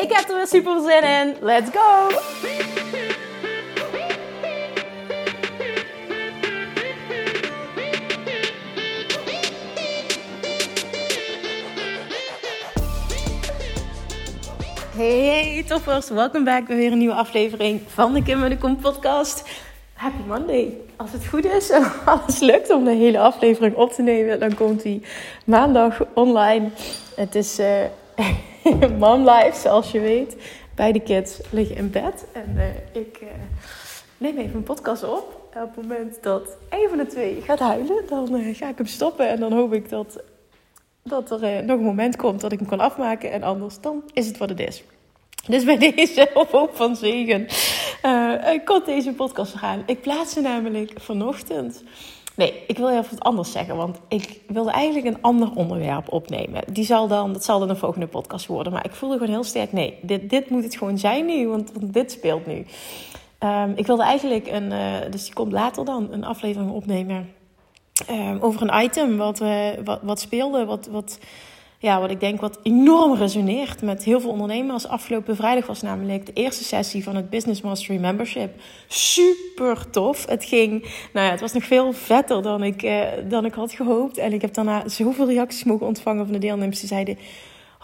Ik heb er weer super zin in. Let's go! Hey, toppers, welkom back bij weer een nieuwe aflevering van de Kim en de Kom podcast. Happy Monday. Als het goed is en alles lukt om de hele aflevering op te nemen, dan komt die maandag online. Het is uh, mom life, zoals je weet. Beide kids liggen in bed en uh, ik uh, neem even een podcast op. En op het moment dat een van de twee gaat huilen, dan ga ik hem stoppen en dan hoop ik dat dat er nog een moment komt dat ik hem kan afmaken. En anders dan is het wat het is. Dus bij deze op hoop van zegen uh, kon deze podcast gaan. Ik plaatste namelijk vanochtend. Nee, ik wil even wat anders zeggen. Want ik wilde eigenlijk een ander onderwerp opnemen. Die zal dan, dat zal dan een volgende podcast worden. Maar ik voelde gewoon heel sterk: nee, dit, dit moet het gewoon zijn nu. Want, want dit speelt nu. Um, ik wilde eigenlijk een, uh, dus die komt later dan, een aflevering opnemen. Um, over een item wat, uh, wat, wat speelde. Wat. wat ja, wat ik denk wat enorm resoneert met heel veel ondernemers. Afgelopen vrijdag was namelijk de eerste sessie van het Business Mastery Membership. Super tof. Het ging, nou ja, het was nog veel vetter dan ik, eh, dan ik had gehoopt. En ik heb daarna zoveel reacties mogen ontvangen van de deelnemers die zeiden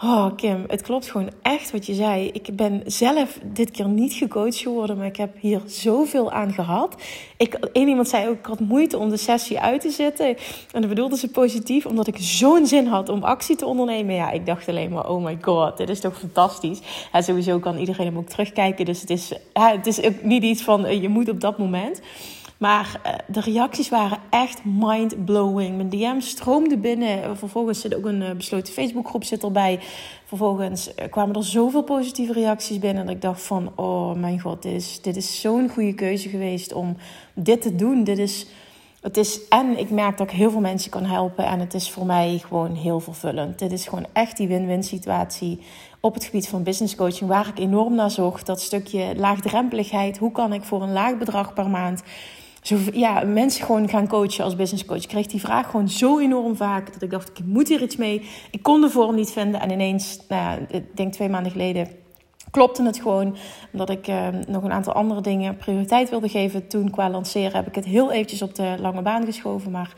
Oh, Kim, het klopt gewoon echt wat je zei. Ik ben zelf dit keer niet gecoacht geworden, maar ik heb hier zoveel aan gehad. Ik, één iemand zei ook, ik had moeite om de sessie uit te zetten. En dat bedoelde ze positief, omdat ik zo'n zin had om actie te ondernemen. Ja, ik dacht alleen maar, oh my god, dit is toch fantastisch. Sowieso kan iedereen hem ook terugkijken. Dus het is, het is ook niet iets van, eh, je moet op dat moment. Maar uh, de reacties waren echt mind-blowing. Mijn DM stroomde binnen. Vervolgens zit ook een uh, besloten Facebookgroep zit erbij. Vervolgens uh, kwamen er zoveel positieve reacties binnen. Dat ik dacht van, oh mijn god, dit is, dit is zo'n goede keuze geweest om dit te doen. Dit is, het is, en ik merk dat ik heel veel mensen kan helpen. En het is voor mij gewoon heel vervullend. Dit is gewoon echt die win-win situatie op het gebied van business coaching. Waar ik enorm naar zocht. Dat stukje laagdrempeligheid. Hoe kan ik voor een laag bedrag per maand zo, ja, mensen gewoon gaan coachen als business coach. Ik kreeg die vraag gewoon zo enorm vaak dat ik dacht, ik moet hier iets mee. Ik kon de vorm niet vinden en ineens, nou ik denk twee maanden geleden, klopte het gewoon. Omdat ik uh, nog een aantal andere dingen prioriteit wilde geven. Toen qua lanceren heb ik het heel eventjes op de lange baan geschoven. Maar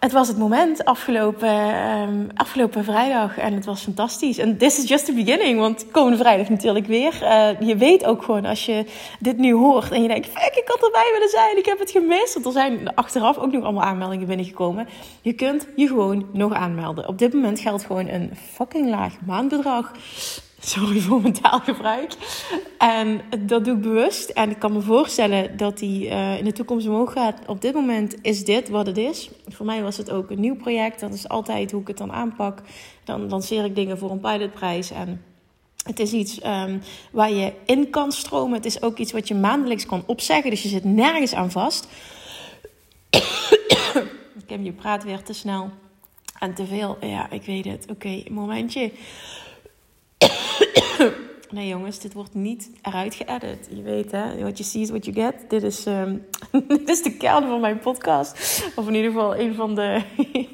het was het moment afgelopen, um, afgelopen vrijdag en het was fantastisch. En this is just the beginning, want komende vrijdag natuurlijk weer. Uh, je weet ook gewoon als je dit nu hoort en je denkt, fuck, ik had erbij willen zijn, ik heb het gemist. Want er zijn achteraf ook nog allemaal aanmeldingen binnengekomen. Je kunt je gewoon nog aanmelden. Op dit moment geldt gewoon een fucking laag maandbedrag. Sorry voor mijn taalgebruik. En dat doe ik bewust. En ik kan me voorstellen dat die uh, in de toekomst omhoog gaat. Op dit moment is dit wat het is. Voor mij was het ook een nieuw project. Dat is altijd hoe ik het dan aanpak. Dan lanceer ik dingen voor een pilotprijs. En het is iets um, waar je in kan stromen. Het is ook iets wat je maandelijks kan opzeggen. Dus je zit nergens aan vast. ik je praat weer te snel en te veel. Ja, ik weet het. Oké, okay, momentje. nee jongens, dit wordt niet eruit geëdit. Je weet hè, what you see is what you get. Dit is, um, dit is de kern van mijn podcast. Of in ieder geval een van de,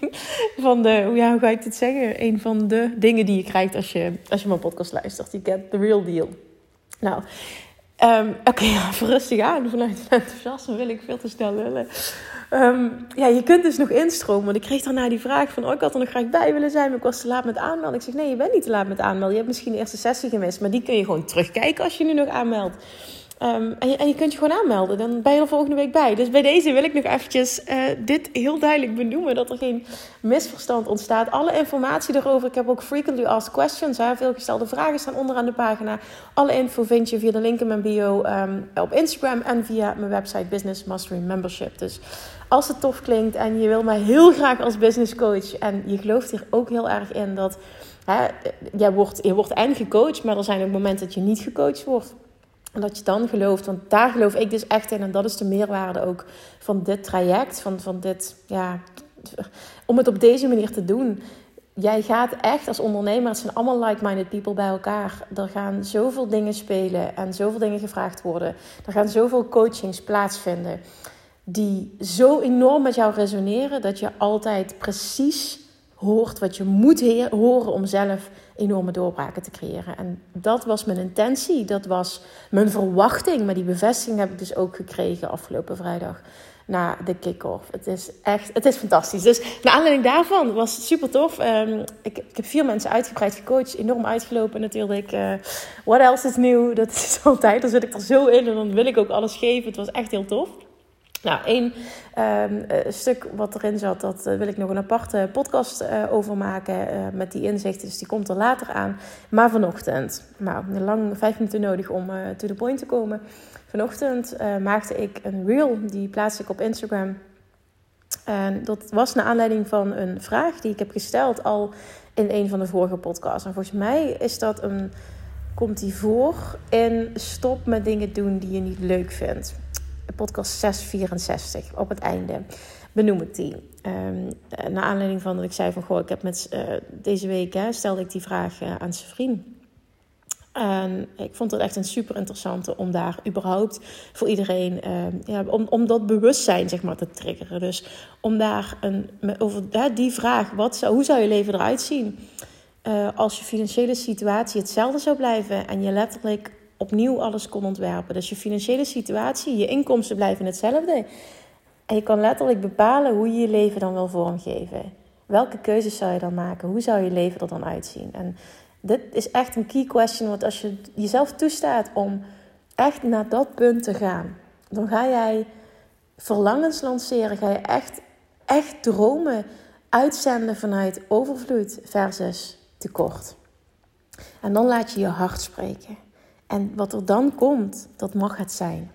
van de hoe, ja, hoe ga ik dit zeggen? Een van de dingen die je krijgt als je, als je mijn podcast luistert. You get the real deal. Nou, um, oké, okay, rustig aan. Vanuit enthousiasme wil ik veel te snel lullen. Um, ja, je kunt dus nog instromen. Want ik kreeg daarna die vraag van... Oh, ik had er nog graag bij willen zijn, maar ik was te laat met aanmelden. Ik zeg, nee, je bent niet te laat met aanmelden. Je hebt misschien de eerste sessie gemist. Maar die kun je gewoon terugkijken als je nu nog aanmeldt. Um, en, je, kunt je gewoon aanmelden. Dan ben je er volgende week bij. Dus bij deze wil ik nog eventjes uh, dit heel duidelijk benoemen. Dat er geen misverstand ontstaat. Alle informatie erover. Ik heb ook frequently asked questions. Hè. Veel gestelde vragen staan onderaan de pagina. Alle info vind je via de link in mijn bio um, op Instagram. En via mijn website Business Mastery Membership. Dus als het tof klinkt en je wil mij heel graag als business coach. En je gelooft hier ook heel erg in dat hè, jij wordt, je wordt en gecoacht, maar er zijn ook momenten dat je niet gecoacht wordt. En dat je dan gelooft, want daar geloof ik dus echt in. En dat is de meerwaarde ook van dit traject, van, van dit, ja, om het op deze manier te doen. Jij gaat echt als ondernemer, het zijn allemaal like-minded people bij elkaar. Er gaan zoveel dingen spelen en zoveel dingen gevraagd worden. Er gaan zoveel coachings plaatsvinden die zo enorm met jou resoneren dat je altijd precies hoort wat je moet horen om zelf enorme doorbraken te creëren. En dat was mijn intentie, dat was mijn verwachting. Maar die bevestiging heb ik dus ook gekregen afgelopen vrijdag na de kick-off. Het is echt, het is fantastisch. Dus naar aanleiding daarvan was het super tof. Um, ik, ik, heb vier mensen uitgebreid gecoacht, enorm uitgelopen natuurlijk. Uh, what else is new? Dat is altijd, dan zit ik er zo in en dan wil ik ook alles geven. Het was echt heel tof. Nou, één um, stuk wat erin zat, dat uh, wil ik nog een aparte podcast uh, over maken met die inzichten. Dus die komt er later aan. Maar vanochtend, nou, lang vijf minuten nodig om to the point te komen. Vanochtend maakte ik een reel, die plaatste ik op Instagram. En dat was naar aanleiding van een vraag die ik heb gesteld al in een van de vorige podcasts. En volgens mij is dat een, komt die voor in stop met dingen doen die je niet leuk vindt podcast 664 op het einde benoem ik die. Um, naar aanleiding van dat ik zei van goh, ik heb met uh, deze week hè, stelde ik die vraag uh, aan zijn vriend. En ik vond het echt een super interessante om daar überhaupt voor iedereen, uh, ja, om, om dat bewustzijn zeg maar te triggeren. Dus om daar een, over die vraag, wat zou, hoe zou je leven eruit zien als je financiële situatie hetzelfde zou blijven en je letterlijk opnieuw alles kon ontwerpen. Dus je financiële situatie, je inkomsten blijven hetzelfde. En je kan letterlijk bepalen hoe je je leven dan wil vormgeven. Welke keuzes zou je dan maken? Hoe zou je leven er dan uitzien? En dit is echt een key question. Want als je jezelf toestaat om echt naar dat punt te gaan, dan ga jij verlangens lanceren. Ga je echt, echt dromen uitzenden vanuit overvloed versus tekort. En dan laat je je hart spreken. En wat er dan komt, dat mag het zijn.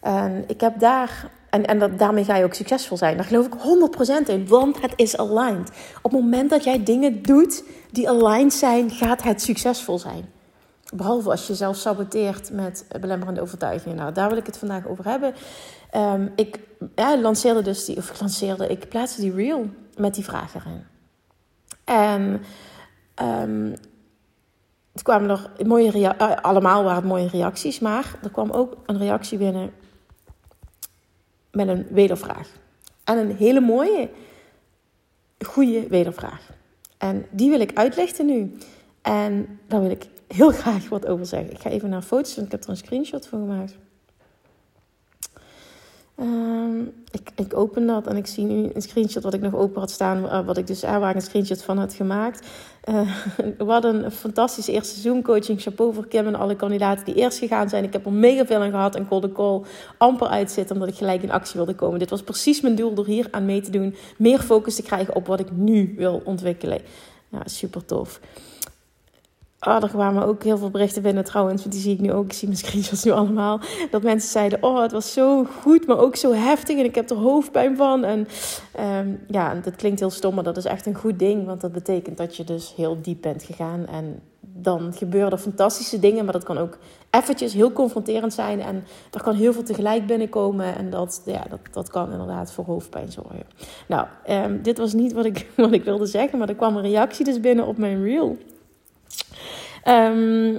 En ik heb daar, en, en dat, daarmee ga je ook succesvol zijn. Daar geloof ik 100% in, want het is aligned. Op het moment dat jij dingen doet die aligned zijn, gaat het succesvol zijn. Behalve als je jezelf saboteert met belemmerende overtuigingen. Nou, daar wil ik het vandaag over hebben. Um, ik ja, lanceerde dus die, of ik lanceerde, ik plaatste die reel met die vraag erin. En um, het kwamen er mooie reacties, eh, allemaal waren het mooie reacties, maar er kwam ook een reactie binnen met een wedervraag. En een hele mooie, goede wedervraag. En die wil ik uitlichten nu. En daar wil ik heel graag wat over zeggen. Ik ga even naar foto's, want ik heb er een screenshot van gemaakt. Ehm, ik, ik, open dat en ik zie nu een screenshot wat ik nog open had staan, eh, wat ik dus waar een screenshot van had gemaakt. Uh, hadden een fantastische eerste Zoom coaching. Chapeau voor Kim en alle kandidaten die eerst gegaan zijn. Ik heb er mega veel aan gehad en kon de call amper uitzitten omdat ik gelijk in actie wilde komen. Dit was precies mijn doel door hier aan mee te doen. Meer focus te krijgen op wat ik nu wil ontwikkelen. Ja, super tof. Oh, er kwamen ook heel veel berichten binnen trouwens. Die zie ik nu ook. Ik zie mijn screenshots nu allemaal. Dat mensen zeiden: Oh, het was zo goed, maar ook zo heftig. En ik heb er hoofdpijn van. En um, ja, dat klinkt heel stom, maar dat is echt een goed ding. Want dat betekent dat je dus heel diep bent gegaan. En dan gebeuren er fantastische dingen. Maar dat kan ook eventjes heel confronterend zijn. En er kan heel veel tegelijk binnenkomen. En dat, ja, dat, dat kan inderdaad voor hoofdpijn zorgen. Nou, um, dit was niet wat ik, wat ik wilde zeggen. Maar er kwam een reactie dus binnen op mijn reel. Um,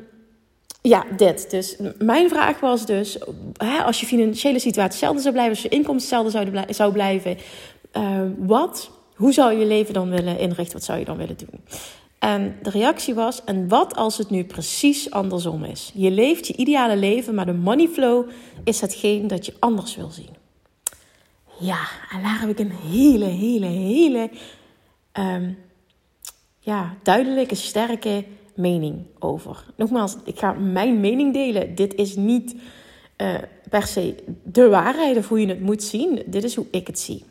ja, dit. Dus mijn vraag was dus: hè, als je financiële situatie hetzelfde zou blijven, als je inkomsten hetzelfde zou blijven, uh, wat, hoe zou je je leven dan willen inrichten? Wat zou je dan willen doen? En de reactie was: en wat als het nu precies andersom is? Je leeft je ideale leven, maar de money flow is hetgeen dat je anders wil zien. Ja, en daar heb ik een hele, hele, hele um, ja, duidelijke, sterke mening over. Nogmaals, ik ga mijn mening delen. Dit is niet uh, per se de waarheid of hoe je het moet zien. Dit is hoe ik het zie.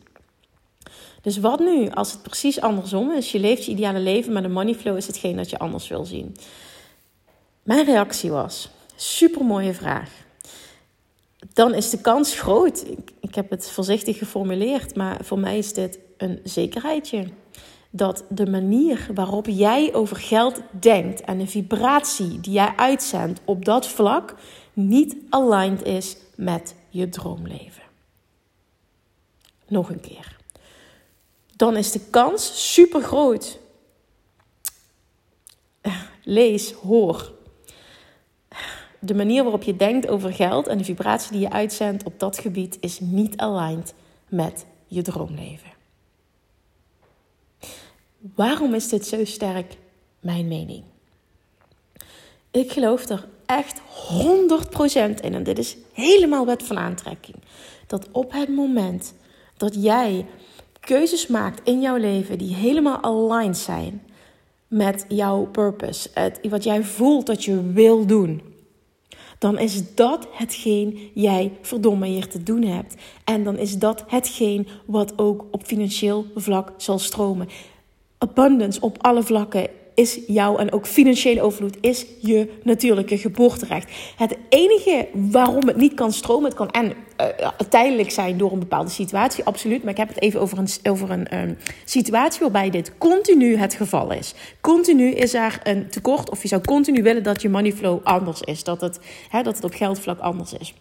Dus wat nu als het precies andersom is? Je leeft je ideale leven, maar de money flow is hetgeen dat je anders wil zien. Mijn reactie was: super mooie vraag. Dan is de kans groot. Ik, ik heb het voorzichtig geformuleerd, maar voor mij is dit een zekerheidje dat de manier waarop jij over geld denkt en de vibratie die jij uitzendt op dat vlak niet aligned is met je droomleven. Nog een keer. Dan is de kans super groot. Lees, hoor. De manier waarop je denkt over geld en de vibratie die je uitzendt op dat gebied is niet aligned met je droomleven. Waarom is dit zo sterk? Mijn mening. Ik geloof er echt 100% in, en dit is helemaal wet van aantrekking, dat op het moment dat jij keuzes maakt in jouw leven die helemaal aligned zijn met jouw purpose, het, wat jij voelt dat je wil doen, dan is dat hetgeen jij verdomme hier te doen hebt. En dan is dat hetgeen wat ook op financieel vlak zal stromen abundance op alle vlakken is jou en ook financiële overvloed is je natuurlijke geboorterecht. Het enige waarom het niet kan stromen, het kan en uh, tijdelijk zijn door een bepaalde situatie, absoluut. Maar ik heb het even over een, over een um, situatie waarbij dit continu het geval is. Continu is er een tekort, of je zou continu willen dat je money flow anders is, dat het, hè, dat het op geldvlak anders is.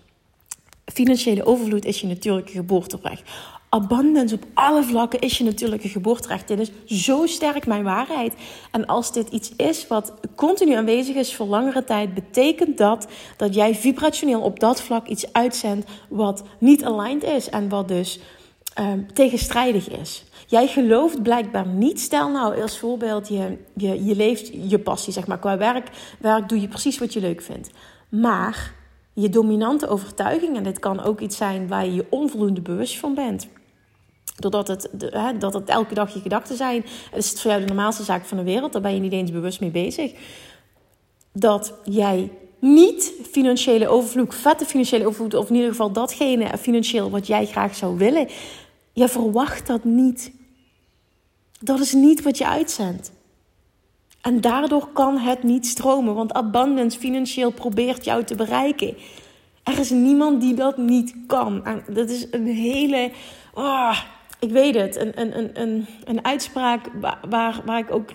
Financiële overvloed is je natuurlijke geboorterecht abundance op alle vlakken is je natuurlijke geboorterecht. Dit is zo sterk mijn waarheid. En als dit iets is wat continu aanwezig is voor langere tijd, betekent dat dat jij vibrationeel op dat vlak iets uitzendt wat niet aligned is en wat dus uh, tegenstrijdig is. Jij gelooft blijkbaar niet. Stel nou als voorbeeld, je, je, je leeft je passie, zeg maar. Qua werk, werk doe je precies wat je leuk vindt. Maar je dominante overtuiging, en dit kan ook iets zijn waar je je onvoldoende bewust van bent Doordat het, hè, dat het elke dag je gedachten zijn. is het voor jou de normaalste zaak van de wereld. Daar ben je niet eens bewust mee bezig. Dat jij niet financiële overvloed, vette financiële overvloed, of in ieder geval datgene financieel wat jij graag zou willen. Je verwacht dat niet. Dat is niet wat je uitzendt. En daardoor kan het niet stromen, want abundance financieel probeert jou te bereiken. Er is niemand die dat niet kan. Dat is een hele. Oh, ik weet het, een, een, een, een uitspraak waar, waar ik ook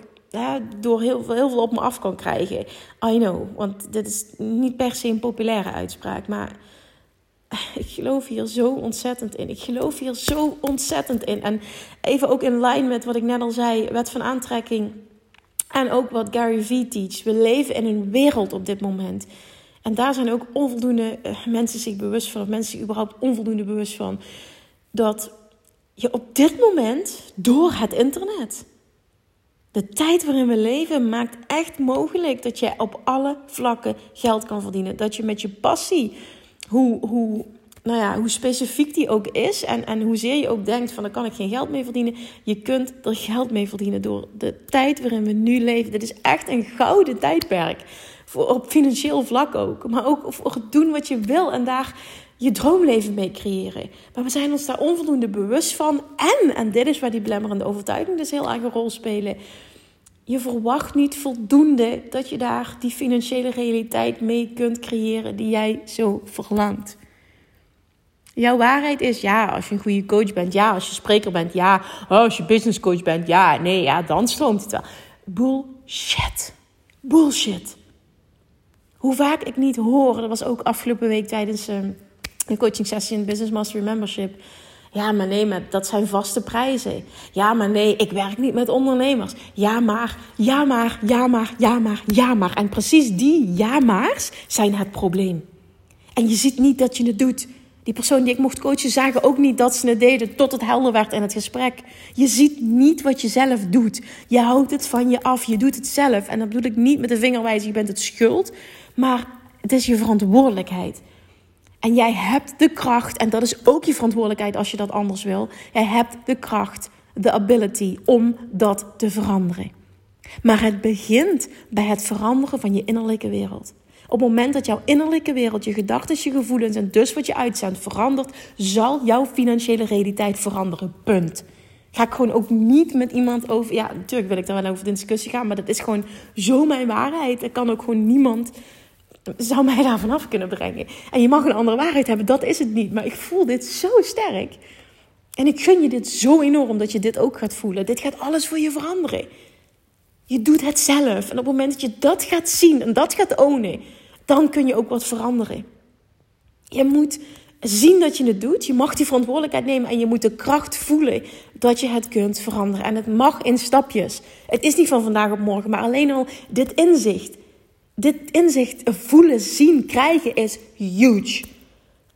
door heel veel, heel veel op me af kan krijgen. I know, want dit is niet per se een populaire uitspraak, maar ik geloof hier zo ontzettend in. Ik geloof hier zo ontzettend in. En even ook in lijn met wat ik net al zei, wet van aantrekking. En ook wat Gary Vee teach. We leven in een wereld op dit moment. En daar zijn ook onvoldoende eh, mensen zich bewust van, of mensen zich überhaupt onvoldoende bewust van. Dat je op dit moment door het internet. De tijd waarin we leven maakt echt mogelijk dat je op alle vlakken geld kan verdienen. Dat je met je passie, hoe, hoe, nou ja, hoe specifiek die ook is en, en hoezeer je ook denkt van daar kan ik geen geld mee verdienen. Je kunt er geld mee verdienen door de tijd waarin we nu leven. Dit is echt een gouden tijdperk. Voor, op financieel vlak ook. Maar ook voor het doen wat je wil. En daar je droomleven mee creëren. Maar we zijn ons daar onvoldoende bewust van. En, en dit is waar die belemmerende overtuiging dus heel erg een rol spelen. Je verwacht niet voldoende dat je daar die financiële realiteit mee kunt creëren die jij zo verlangt. Jouw waarheid is ja, als je een goede coach bent, ja, als je spreker bent, ja, oh, als je business coach bent, ja, nee, ja, dan stroomt het wel. Bullshit. Bullshit. Hoe vaak ik niet hoor, dat was ook afgelopen week tijdens. Uh, een coaching sessie in Business Mastery Membership. Ja, maar nee, dat zijn vaste prijzen. Ja, maar nee, ik werk niet met ondernemers. Ja, maar, ja, maar, ja, maar, ja, maar, ja, maar. En precies die ja, maar's zijn het probleem. En je ziet niet dat je het doet. Die persoon die ik mocht coachen zagen ook niet dat ze het deden tot het helder werd in het gesprek. Je ziet niet wat je zelf doet. Je houdt het van je af. Je doet het zelf. En dat bedoel ik niet met de vingerwijze, je bent het schuld. Maar het is je verantwoordelijkheid. En jij hebt de kracht, en dat is ook je verantwoordelijkheid als je dat anders wil. Jij hebt de kracht, de ability om dat te veranderen. Maar het begint bij het veranderen van je innerlijke wereld. Op het moment dat jouw innerlijke wereld, je gedachten, je gevoelens en dus wat je uitzendt verandert, zal jouw financiële realiteit veranderen. Punt. Ga ik gewoon ook niet met iemand over. Ja, natuurlijk wil ik daar wel over in discussie gaan, maar dat is gewoon zo mijn waarheid. Er kan ook gewoon niemand zou mij daar vanaf kunnen brengen. En je mag een andere waarheid hebben, dat is het niet. Maar ik voel dit zo sterk. En ik gun je dit zo enorm dat je dit ook gaat voelen. Dit gaat alles voor je veranderen. Je doet het zelf. En op het moment dat je dat gaat zien en dat gaat ownen, dan kun je ook wat veranderen. Je moet zien dat je het doet. Je mag die verantwoordelijkheid nemen en je moet de kracht voelen dat je het kunt veranderen. En het mag in stapjes. Het is niet van vandaag op morgen, maar alleen al dit inzicht. Dit inzicht voelen, zien, krijgen is huge.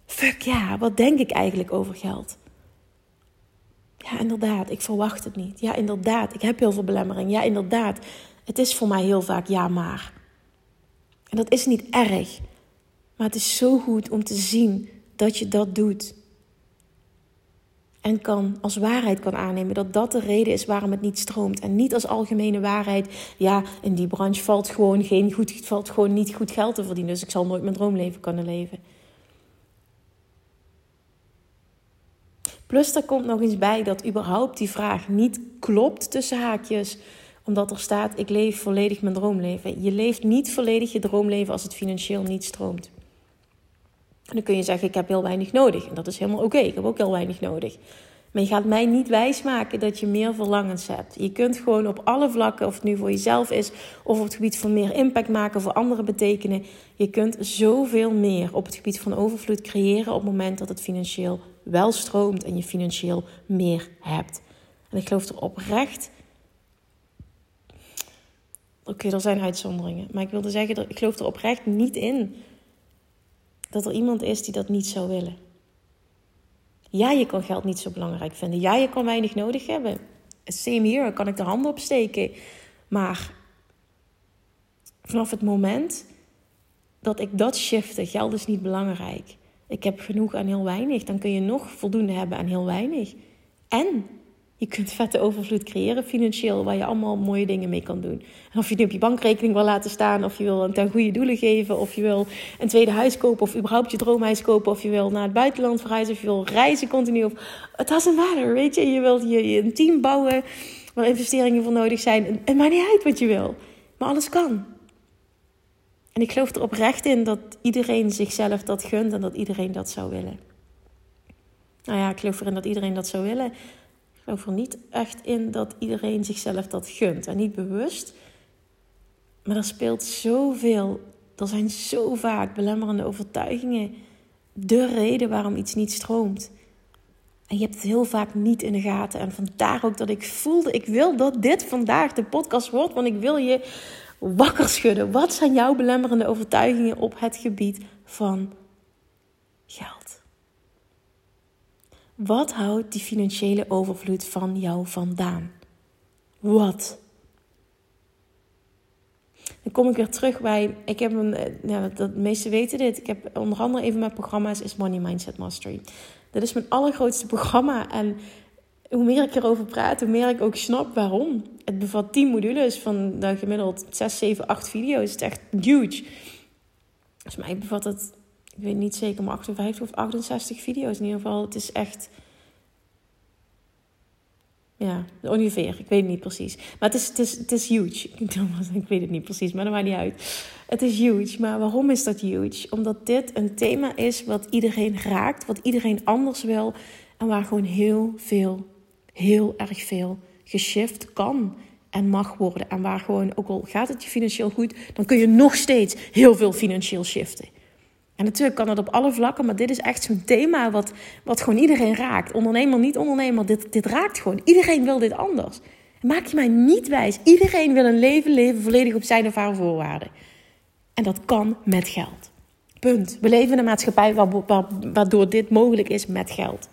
Fuck ja, wat denk ik eigenlijk over geld? Ja, inderdaad, ik verwacht het niet. Ja, inderdaad, ik heb heel veel belemmering. Ja, inderdaad, het is voor mij heel vaak ja, maar. En dat is niet erg. Maar het is zo goed om te zien dat je dat doet. En kan als waarheid kan aannemen dat dat de reden is waarom het niet stroomt. En niet als algemene waarheid. Ja, in die branche valt gewoon, geen goed, valt gewoon niet goed geld te verdienen. Dus ik zal nooit mijn droomleven kunnen leven. Plus, er komt nog eens bij dat überhaupt die vraag niet klopt tussen haakjes omdat er staat: ik leef volledig mijn droomleven. Je leeft niet volledig je droomleven als het financieel niet stroomt. En dan kun je zeggen: ik heb heel weinig nodig. En dat is helemaal oké. Ik heb ook heel weinig nodig. Maar je gaat mij niet wijsmaken dat je meer verlangens hebt. Je kunt gewoon op alle vlakken, of het nu voor jezelf is of op het gebied van meer impact maken voor anderen betekenen. Je kunt zoveel meer op het gebied van overvloed creëren op het moment dat het financieel wel stroomt en je financieel meer hebt. En ik geloof er oprecht. Oké, er zijn uitzonderingen. Maar ik wilde zeggen, ik geloof er oprecht niet in dat er iemand is die dat niet zou willen. Ja, je kan geld niet zo belangrijk vinden. Ja, je kan weinig nodig hebben. Same hier, kan ik de handen opsteken. Maar vanaf het moment dat ik dat shifte, geld is niet belangrijk ik heb genoeg aan heel weinig. Dan kun je nog voldoende hebben aan heel weinig. En je kunt vette overvloed creëren financieel, waar je allemaal mooie dingen mee kan doen. En of je het op je bankrekening wil laten staan, of je wil het ten goede doelen geven, of je wil een tweede huis kopen, of überhaupt je droomhuis kopen, of je wil naar het buitenland verhuizen, of je wil reizen continu. Of, het doesn't matter, weet je. Je wilt je, je een team bouwen waar investeringen voor nodig zijn. Het maakt niet uit wat je wil, maar alles kan. En ik geloof er oprecht in dat iedereen zichzelf dat gunt en dat iedereen dat zou willen. Nou ja, ik geloof erin dat iedereen dat zou willen. Geloof er niet echt in dat iedereen zichzelf dat gunt. En niet bewust. Maar er speelt zoveel. Er zijn zo vaak belemmerende overtuigingen. De reden waarom iets niet stroomt. En je hebt het heel vaak niet in de gaten. En vandaar ook dat ik voelde, ik wil dat dit vandaag de podcast wordt. Want ik wil je wakker schudden. Wat zijn jouw belemmerende overtuigingen op het gebied van geld? Wat houdt die financiële overvloed van jou vandaan? Wat? Dan kom ik weer terug bij. Ik heb een. Ja, de meeste weten dit. Ik heb onder andere even mijn programma's is Money Mindset Mastery. Dat is mijn allergrootste programma. En hoe meer ik erover praat, hoe meer ik ook snap waarom. Het bevat 10 modules van dan gemiddeld 6, 7, 8 video's. Het is echt huge. Volgens mij bevat het, ik weet niet zeker, maar 58 of 68 video's. In ieder geval, het is echt... Ja, ongeveer. Ik weet het niet precies. Maar het is, het is, het is huge. Ik weet het niet precies, maar dat maakt niet uit. Het is huge. Maar waarom is dat huge? Omdat dit een thema is wat iedereen raakt, wat iedereen anders wil. En waar gewoon heel veel heel erg veel geshift kan en mag worden. En waar gewoon, ook al gaat het je financieel goed, dan kun je nog steeds heel veel financieel shiften. En natuurlijk kan dat op alle vlakken, maar dit is echt zo'n thema wat, wat gewoon iedereen raakt. Ondernemer, niet ondernemer, dit, dit raakt gewoon. Iedereen wil dit anders. Maak je mij niet wijs. Iedereen wil een leven leven volledig op zijn of haar voorwaarden. En dat kan met geld. Punt. We leven in een maatschappij waardoor dit mogelijk is met geld.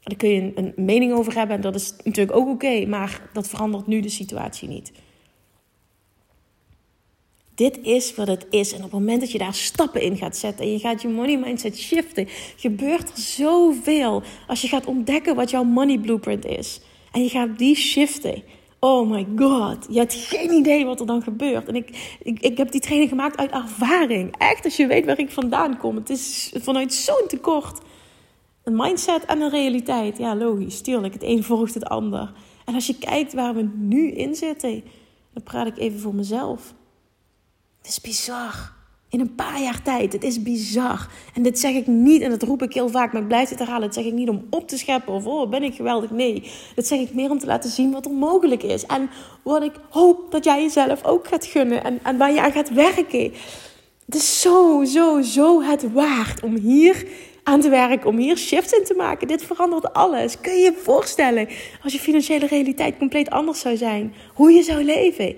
Daar kun je een, mening over hebben en dat is natuurlijk ook oké, maar dat verandert nu de situatie niet. Dit is wat het is. En op het moment dat je daar stappen in gaat zetten en je gaat je money mindset shiften, gebeurt er zoveel. Als je gaat ontdekken wat jouw money blueprint is en je gaat die shiften. Oh my god, je hebt geen idee wat er dan gebeurt. En ik, ik, ik heb die training gemaakt uit ervaring. Echt, als je weet waar ik vandaan kom. Het is vanuit zo'n tekort een mindset en een realiteit. Ja, logisch, tuurlijk. Het een volgt het ander. En als je kijkt waar we nu in zitten, dan praat ik even voor mezelf. Het is bizar. In een paar jaar tijd. Het is bizar. En dit zeg ik niet, en dat roep ik heel vaak, maar ik blijf het herhalen. Dat zeg ik niet om op te scheppen of oh, ben ik geweldig. Nee, dat zeg ik meer om te laten zien wat er mogelijk is. En wat ik hoop dat jij jezelf ook gaat gunnen en, en waar je aan gaat werken. Het is zo, zo, zo het waard om hier aan te werken, om hier shifts in te maken. Dit verandert alles. Kun je je voorstellen als je financiële realiteit compleet anders zou zijn? Hoe je zou leven?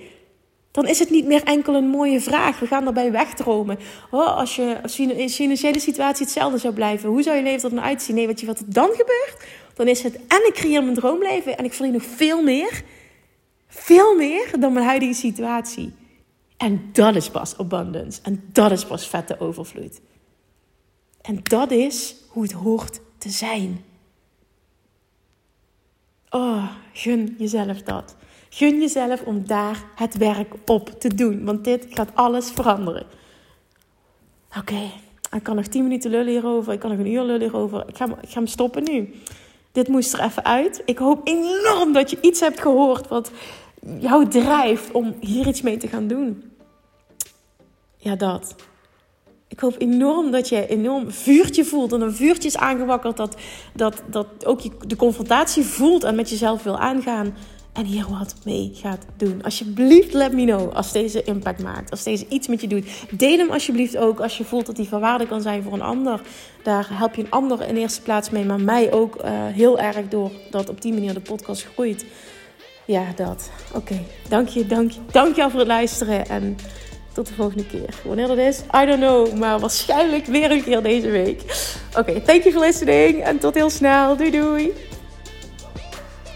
Dan is het niet meer enkel een mooie vraag. We gaan erbij wegdromen. Oh, als je als je financiële situatie hetzelfde zou blijven, hoe zou je leven er dan uitzien? Nee, wat, je, wat er dan gebeurt, dan is het en ik creëer mijn droomleven en ik verdien nog veel meer. Veel meer dan mijn huidige situatie. En dat is pas abundance. En dat is pas vette overvloed. En dat is hoe het hoort te zijn. Oh, gun jezelf dat. Gun jezelf om daar het werk op te doen. Want dit gaat alles veranderen. Oké, ik kan nog 10 minuten lullen hierover. Ik kan nog een uur lullen hierover. Ik ga, ik ga hem stoppen nu. Dit moest er even uit. Ik hoop enorm dat je iets hebt gehoord wat jou drijft om hier iets mee te gaan doen. Ja, dat. Ik hoop enorm dat je enorm vuurtje voelt. En een vuurtje is aangewakkerd. Dat, dat, dat ook je de confrontatie voelt en met jezelf wil aangaan. En hier wat mee gaat doen. Alsjeblieft, let me know als deze impact maakt. Als deze iets met je doet. Deel hem alsjeblieft ook als je voelt dat die van waarde kan zijn voor een ander. Daar help je een ander in eerste plaats mee. Maar mij ook uh, heel erg door dat op die manier de podcast groeit. Ja, dat. Oké. Dank je, dank je. Dank je voor het luisteren. En tot de volgende keer. Wanneer dat is, I don't know. Maar waarschijnlijk weer een keer deze week. Oké, thank you for listening. En tot heel snel. Doei doei.